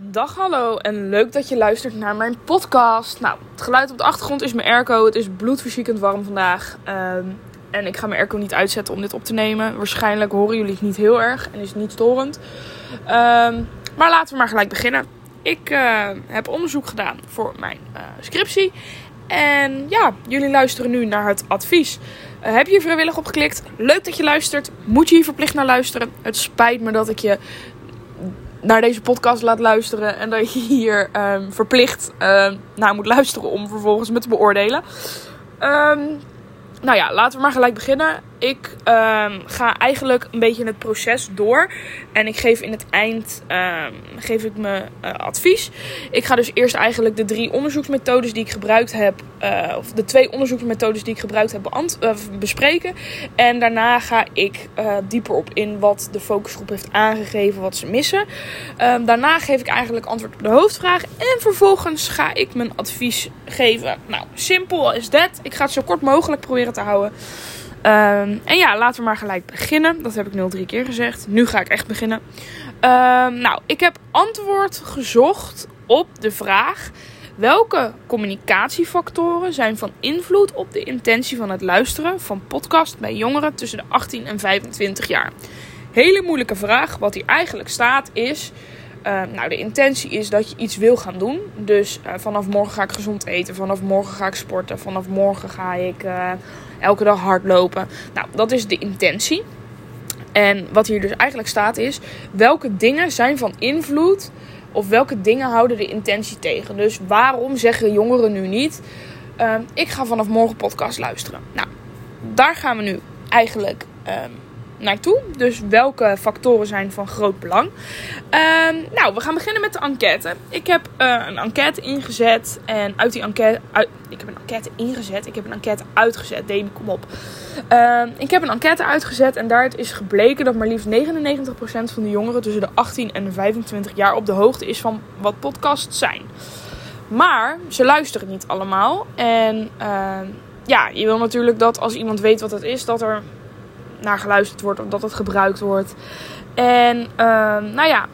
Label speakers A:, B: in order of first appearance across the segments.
A: Dag hallo en leuk dat je luistert naar mijn podcast. Nou, het geluid op de achtergrond is mijn airco. Het is bloedverziekend warm vandaag. Ehm, en ik ga mijn airco niet uitzetten om dit op te nemen. Waarschijnlijk horen jullie het niet heel erg en is het niet storend. Ehm, maar laten we maar gelijk beginnen. Ik uh, heb onderzoek gedaan voor mijn uh, scriptie. En ja, jullie luisteren nu naar het advies. Uh, heb je hier vrijwillig op geklikt? Leuk dat je luistert. Moet je hier verplicht naar luisteren? Het spijt me dat ik je naar deze podcast laat luisteren. En dat je hier um, verplicht uh, naar moet luisteren om vervolgens me te beoordelen. Um, nou ja, laten we maar gelijk beginnen. Ik um, ga eigenlijk een beetje het proces door. En ik geef in het eind um, geef ik me uh, advies. Ik ga dus eerst eigenlijk de drie onderzoeksmethodes die ik gebruikt heb. Uh, of de twee onderzoeksmethodes die ik gebruikt heb uh, bespreken. En daarna ga ik dieper op in wat de focusgroep heeft aangegeven, wat ze missen. Um, daarna geef ik eigenlijk antwoord op de hoofdvraag. En vervolgens ga ik mijn advies geven. Nou, simpel is dat. Ik ga het zo kort mogelijk proberen te houden. Um, en ja, laten we maar gelijk beginnen. Dat heb ik nu al drie keer gezegd. Nu ga ik echt beginnen. Um, nou, ik heb antwoord gezocht op de vraag: welke communicatiefactoren zijn van invloed op de intentie van het luisteren van podcast bij jongeren tussen de 18 en 25 jaar? Hele moeilijke vraag. Wat hier eigenlijk staat is. Uh, nou, de intentie is dat je iets wil gaan doen. Dus uh, vanaf morgen ga ik gezond eten. Vanaf morgen ga ik sporten. Vanaf morgen ga ik uh, elke dag hardlopen. Nou, dat is de intentie. En wat hier dus eigenlijk staat is: welke dingen zijn van invloed of welke dingen houden de intentie tegen? Dus waarom zeggen jongeren nu niet: uh, ik ga vanaf morgen podcast luisteren? Nou, daar gaan we nu eigenlijk uh, naartoe. Dus welke factoren zijn van groot belang? Um, nou, we gaan beginnen met de enquête. Ik heb uh, een enquête ingezet. En uit die enquête. Uit, ik heb een enquête ingezet. Ik heb een enquête uitgezet. Demi, kom op. Uh, ik heb een enquête uitgezet. En daaruit is gebleken dat maar liefst 99% van de jongeren tussen de 18 en de 25 jaar op de hoogte is van wat podcasts zijn. Maar ze luisteren niet allemaal. En uh, ja, je wil natuurlijk dat als iemand weet wat het is, dat er naar geluisterd wordt of dat het gebruikt wordt. En uh, nou ja,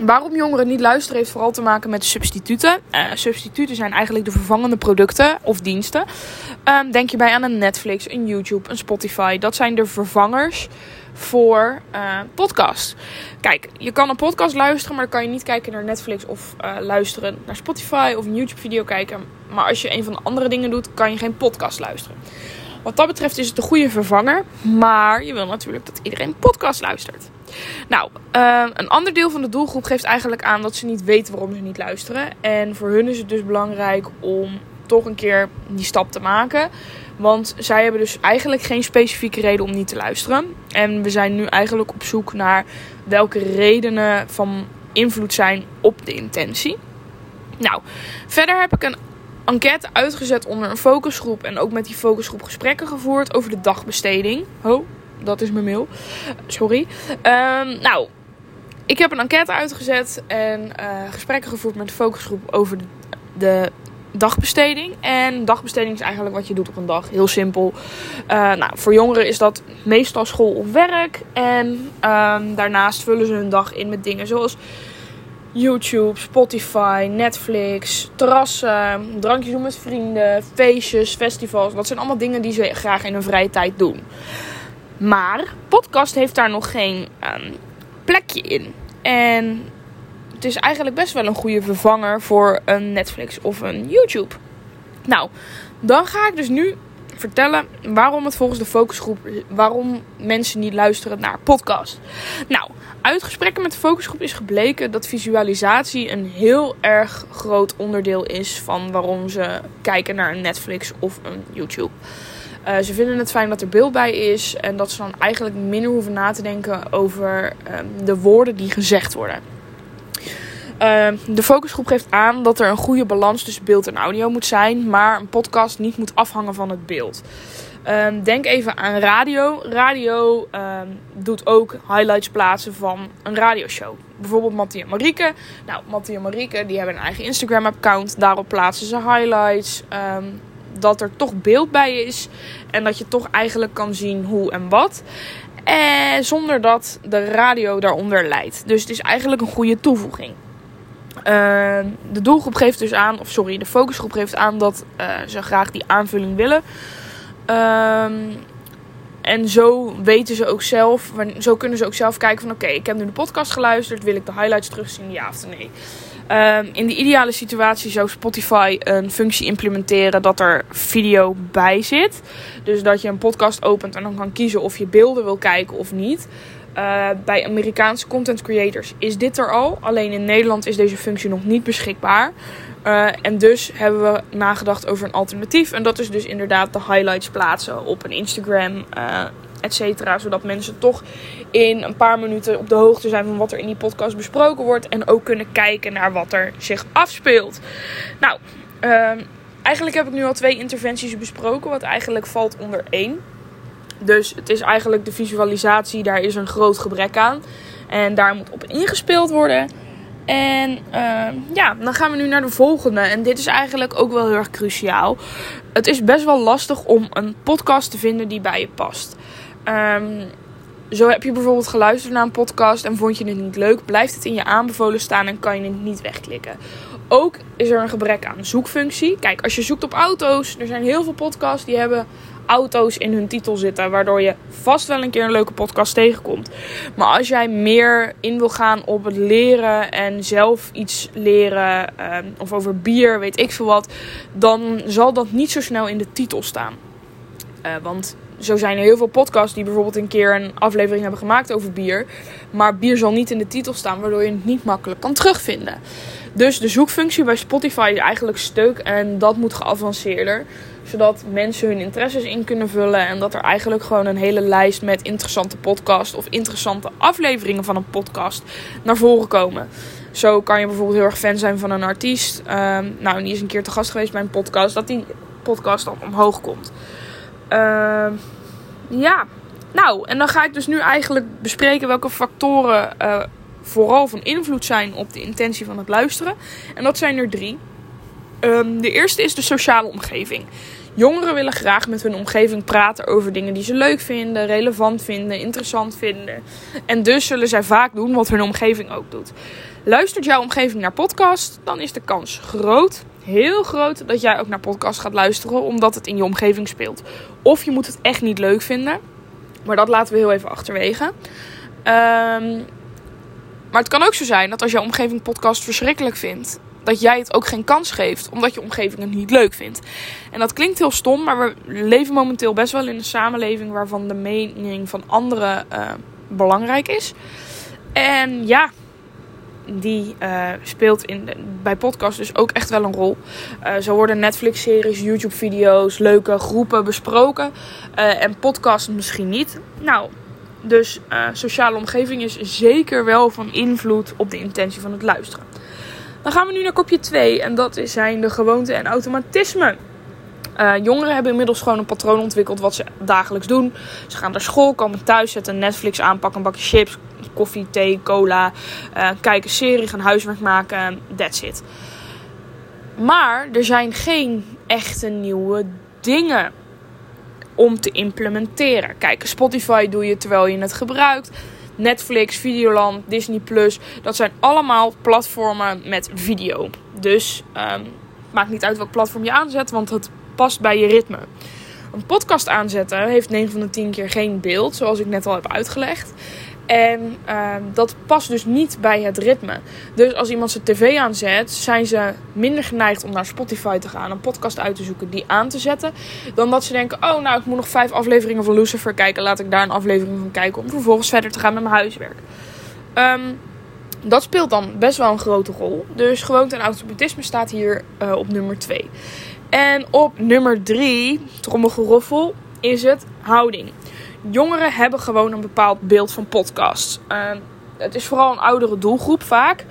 A: waarom jongeren niet luisteren heeft vooral te maken met substituten. Uh, substituten zijn eigenlijk de vervangende producten of diensten. Uh, denk je bij aan een Netflix, een YouTube, een Spotify. Dat zijn de vervangers voor uh, podcast. Kijk, je kan een podcast luisteren, maar dan kan je niet kijken naar Netflix of uh, luisteren naar Spotify of een YouTube-video kijken. Maar als je een van de andere dingen doet, kan je geen podcast luisteren. Wat dat betreft is het een goede vervanger. Maar je wil natuurlijk dat iedereen podcast luistert. Nou, uh, een ander deel van de doelgroep geeft eigenlijk aan dat ze niet weten waarom ze niet luisteren. En voor hun is het dus belangrijk om toch een keer die stap te maken. Want zij hebben dus eigenlijk geen specifieke reden om niet te luisteren. En we zijn nu eigenlijk op zoek naar welke redenen van invloed zijn op de intentie. Nou, verder heb ik een enquête uitgezet onder een focusgroep. En ook met die focusgroep gesprekken gevoerd over de dagbesteding. Oh, dat is mijn mail. Sorry. Um, nou, ik heb een enquête uitgezet en uh, gesprekken gevoerd met de focusgroep over de, de dagbesteding. En dagbesteding is eigenlijk wat je doet op een dag. Heel simpel. Uh, nou, voor jongeren is dat meestal school of werk. En um, daarnaast vullen ze hun dag in met dingen zoals YouTube, Spotify, Netflix, terrassen, drankjes doen met vrienden, feestjes, festivals. Dat zijn allemaal dingen die ze graag in hun vrije tijd doen. Maar podcast heeft daar nog geen um, plekje in. En het is eigenlijk best wel een goede vervanger voor een Netflix of een YouTube. Nou, dan ga ik dus nu vertellen waarom het volgens de focusgroep, waarom mensen niet luisteren naar podcast. Nou, uit gesprekken met de focusgroep is gebleken dat visualisatie een heel erg groot onderdeel is van waarom ze kijken naar een Netflix of een YouTube. Uh, ze vinden het fijn dat er beeld bij is en dat ze dan eigenlijk minder hoeven na te denken over um, de woorden die gezegd worden. Uh, de focusgroep geeft aan dat er een goede balans tussen beeld en audio moet zijn, maar een podcast niet moet afhangen van het beeld. Um, denk even aan radio. Radio um, doet ook highlights plaatsen van een radioshow. Bijvoorbeeld Mattie en Marieke. Nou, Mattie en Marieke die hebben een eigen Instagram-account. Daarop plaatsen ze highlights. Dat er toch beeld bij is. En dat je toch eigenlijk kan zien hoe en wat. En zonder dat de radio daaronder leidt. Dus het is eigenlijk een goede toevoeging. Ehm, de doelgroep geeft dus aan, of sorry, de focusgroep geeft aan dat uh, ze graag die aanvulling willen. Ehm, en zo weten ze ook zelf, zo kunnen ze ook zelf kijken van oké, ik heb nu de podcast geluisterd, wil ik de highlights terugzien, ja of nee. Ehm, in de ideale situatie zou Spotify een functie implementeren dat er video bij zit. Dus dat je een podcast opent en dan kan kiezen of je beelden wil kijken of niet. Uh, bij Amerikaanse content creators is dit er al. Alleen in Nederland is deze functie nog niet beschikbaar. Uh, en dus hebben we nagedacht over een alternatief. En dat is dus inderdaad de highlights plaatsen op een Instagram, uh, et cetera. Zodat mensen toch in een paar minuten op de hoogte zijn van wat er in die podcast besproken wordt. En ook kunnen kijken naar wat er zich afspeelt. Nou, uh, eigenlijk heb ik nu al twee interventies besproken. Wat eigenlijk valt onder één. Dus het is eigenlijk de visualisatie, daar is een groot gebrek aan. En daar moet op ingespeeld worden. En uh, ja, dan gaan we nu naar de volgende. En dit is eigenlijk ook wel heel erg cruciaal. Het is best wel lastig om een podcast te vinden die bij je past. Um, zo heb je bijvoorbeeld geluisterd naar een podcast en vond je het niet leuk, blijft het in je aanbevolen staan en kan je het niet wegklikken. Ook is er een gebrek aan zoekfunctie. Kijk, als je zoekt op auto's, er zijn heel veel podcasts die hebben auto's in hun titel zitten. Waardoor je vast wel een keer een leuke podcast tegenkomt. Maar als jij meer in wil gaan op het leren en zelf iets leren. Um, of over bier, weet ik veel wat. Dan zal dat niet zo snel in de titel staan. Uh, want zo zijn er heel veel podcasts die bijvoorbeeld een keer een aflevering hebben gemaakt over bier. Maar bier zal niet in de titel staan, waardoor je het niet makkelijk kan terugvinden. Dus de zoekfunctie bij Spotify is eigenlijk stuk en dat moet geavanceerder zodat mensen hun interesses in kunnen vullen. En dat er eigenlijk gewoon een hele lijst met interessante podcasts of interessante afleveringen van een podcast naar voren komen. Zo kan je bijvoorbeeld heel erg fan zijn van een artiest. Um, nou, die is een keer te gast geweest bij een podcast. Dat die podcast dan omhoog komt. Uh, ja, nou, en dan ga ik dus nu eigenlijk bespreken welke factoren uh, vooral van invloed zijn op de intentie van het luisteren. En dat zijn er drie. Um, de eerste is de sociale omgeving. Jongeren willen graag met hun omgeving praten over dingen die ze leuk vinden, relevant vinden, interessant vinden. En dus zullen zij vaak doen wat hun omgeving ook doet. Luistert jouw omgeving naar podcast, dan is de kans groot, heel groot, dat jij ook naar podcast gaat luisteren, omdat het in je omgeving speelt. Of je moet het echt niet leuk vinden, maar dat laten we heel even achterwege. Um, maar het kan ook zo zijn dat als jouw omgeving podcast verschrikkelijk vindt, dat jij het ook geen kans geeft, omdat je omgeving het niet leuk vindt. En dat klinkt heel stom, maar we leven momenteel best wel in een samenleving waarvan de mening van anderen uh, belangrijk is. En ja, die uh, speelt in bij podcasts dus ook echt wel een rol. Uh, zo worden Netflix-series, YouTube-video's, leuke groepen besproken. En podcasts misschien niet. Nou, dus sociale omgeving is zeker wel van invloed op de intentie van het luisteren. Dan gaan we nu naar kopje 2 en dat zijn de gewoonten en automatismen. Uh, jongeren hebben inmiddels gewoon een patroon ontwikkeld wat ze dagelijks doen. Ze gaan naar school, komen thuis, zetten Netflix aan, pakken een bakje chips, koffie, thee, cola. Uh, kijken serie, gaan huiswerk maken. That's it. Maar er zijn geen echte nieuwe dingen om te implementeren. Kijk, Spotify doe je terwijl je het gebruikt. Netflix, Videoland, Disney Plus. Dat zijn allemaal platformen met video. Dus um, maakt niet uit welk platform je aanzet, want het past bij je ritme. Een podcast aanzetten heeft 9 van de 10 keer geen beeld, zoals ik net al heb uitgelegd. En uh, dat past dus niet bij het ritme. Dus als iemand zijn tv aanzet, zijn ze minder geneigd om naar Spotify te gaan, een podcast uit te zoeken, die aan te zetten. Dan dat ze denken: oh, nou, ik moet nog vijf afleveringen van Lucifer kijken. Laat ik daar een aflevering van kijken om vervolgens verder te gaan met mijn huiswerk. Um, dat speelt dan best wel een grote rol. Dus gewoonte en automatisme staat hier uh, op nummer 2. En op nummer 3, trommelgeroffel, is het houding jongeren hebben gewoon een bepaald beeld van podcasts. Uh, het is vooral een oudere doelgroep vaak.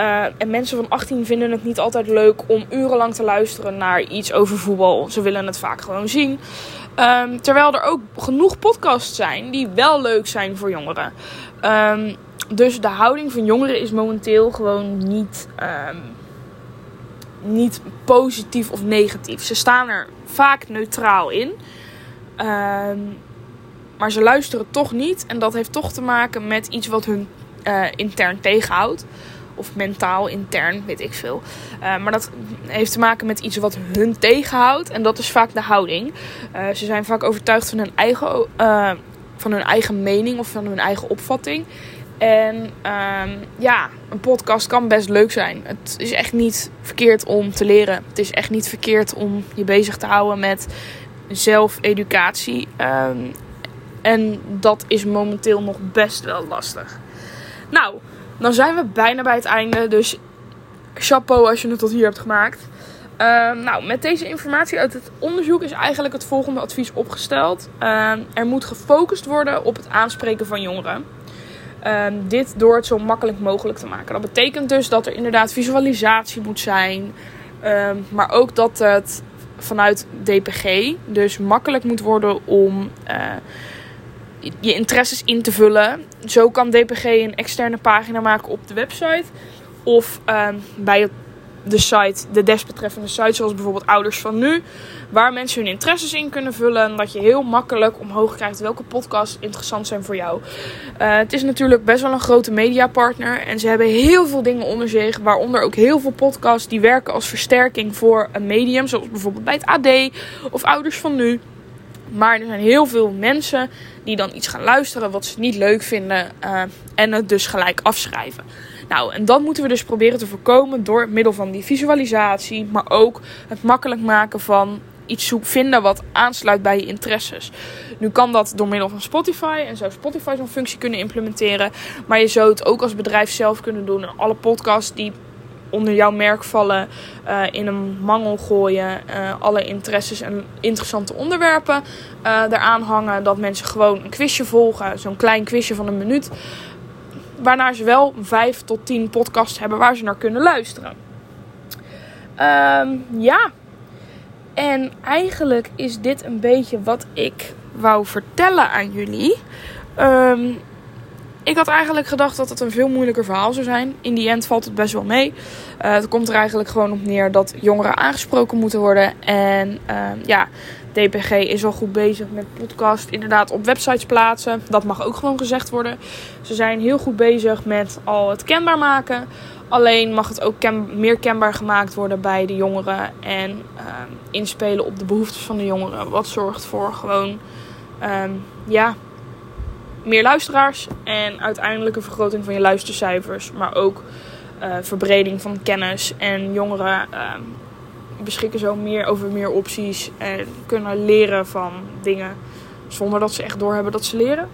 A: Uh, en mensen van 18 vinden het niet altijd leuk om urenlang te luisteren naar iets over voetbal. Ze willen het vaak gewoon zien. Um, terwijl er ook genoeg podcasts zijn die wel leuk zijn voor jongeren. Dus de houding van jongeren is momenteel gewoon niet, niet positief of negatief. Ze staan er vaak neutraal in. Maar ze luisteren toch niet. En dat heeft toch te maken met iets wat hun uh, intern tegenhoudt. Of mentaal, intern, weet ik veel. Uh, maar dat heeft te maken met iets wat hun tegenhoudt. En dat is vaak de houding. Uh, ze zijn vaak overtuigd van hun eigen, van hun eigen mening of van hun eigen opvatting. En um, ja, een podcast kan best leuk zijn. Het is echt niet verkeerd om te leren. Het is echt niet verkeerd om je bezig te houden met zelfeducatie. Um, en dat is momenteel nog best wel lastig. Nou, dan zijn we bijna bij het einde. Dus chapeau als je het tot hier hebt gemaakt. Uh, nou, met deze informatie uit het onderzoek is eigenlijk het volgende advies opgesteld. Uh, er moet gefocust worden op het aanspreken van jongeren. Uh, dit door het zo makkelijk mogelijk te maken. Dat betekent dus dat er inderdaad visualisatie moet zijn. maar ook dat het vanuit DPG dus makkelijk moet worden om eh, je interesses in te vullen. Zo kan DPG een externe pagina maken op de website. Of ehm, bij de site, de desbetreffende site, zoals bijvoorbeeld Ouders van Nu. Waar mensen hun interesses in kunnen vullen. Dat je heel makkelijk omhoog krijgt welke podcasts interessant zijn voor jou. Uh, het is natuurlijk best wel een grote mediapartner. En ze hebben heel veel dingen onder zich. Waaronder ook heel veel podcasts die werken als versterking voor een medium. Zoals bijvoorbeeld bij het AD of Ouders van Nu. Maar er zijn heel veel mensen die dan iets gaan luisteren wat ze niet leuk vinden uh, en het dus gelijk afschrijven. Nou, en dat moeten we dus proberen te voorkomen door middel van die visualisatie, maar ook het makkelijk maken van iets zoek vinden wat aansluit bij je interesses. Nu kan dat door middel van Spotify en zou Spotify zo'n functie kunnen implementeren, maar je zou het ook als bedrijf zelf kunnen doen. En alle podcasts die onder jouw merk vallen, uh, in een mangel gooien, uh, alle interesses en interessante onderwerpen uh, eraan hangen. Dat mensen gewoon een quizje volgen, zo'n klein quizje van een minuut. Waarna ze wel vijf tot tien podcasts hebben waar ze naar kunnen luisteren. Um, ja, en eigenlijk is dit een beetje wat ik wou vertellen aan jullie. Um, ik had eigenlijk gedacht dat het een veel moeilijker verhaal zou zijn. In die end valt het best wel mee. Uh, het komt er eigenlijk gewoon op neer dat jongeren aangesproken moeten worden. En uh, ja, DPG is al goed bezig met podcast inderdaad op websites plaatsen. Dat mag ook gewoon gezegd worden. Ze zijn heel goed bezig met al het kenbaar maken. Alleen mag het ook meer kenbaar gemaakt worden bij de jongeren. En uh, inspelen op de behoeftes van de jongeren. Wat zorgt voor gewoon um, ja, meer luisteraars en uiteindelijk een vergroting van je luistercijfers, maar ook uh, verbreding van kennis. En jongeren uh, beschikken zo meer over meer opties en kunnen leren van dingen zonder dat ze echt doorhebben dat ze leren.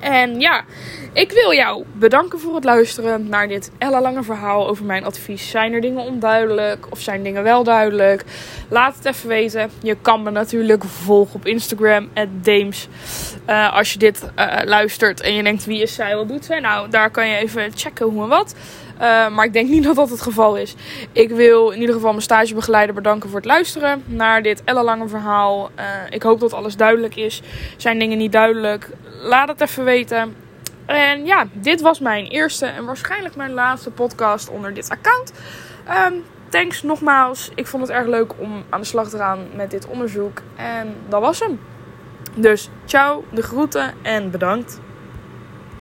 A: En ja, ik wil jou bedanken voor het luisteren naar dit ellenlange verhaal over mijn advies. Zijn er dingen onduidelijk of zijn dingen wel duidelijk? Laat het even weten. Je kan me natuurlijk volgen op Instagram, Dames. Uh, als je dit uh, luistert en je denkt wie is zij, wat doet zij? Nou, daar kan je even checken hoe en wat. Uh, maar ik denk niet dat dat het geval is. Ik wil in ieder geval mijn stagebegeleider bedanken voor het luisteren naar dit ellenlange verhaal. Ik hoop dat alles duidelijk is. Zijn dingen niet duidelijk? Laat het even weten. En ja, dit was mijn eerste en waarschijnlijk mijn laatste podcast onder dit account. Um, thanks nogmaals. Ik vond het erg leuk om aan de slag te gaan met dit onderzoek. En dat was hem. Dus ciao, de groeten en bedankt.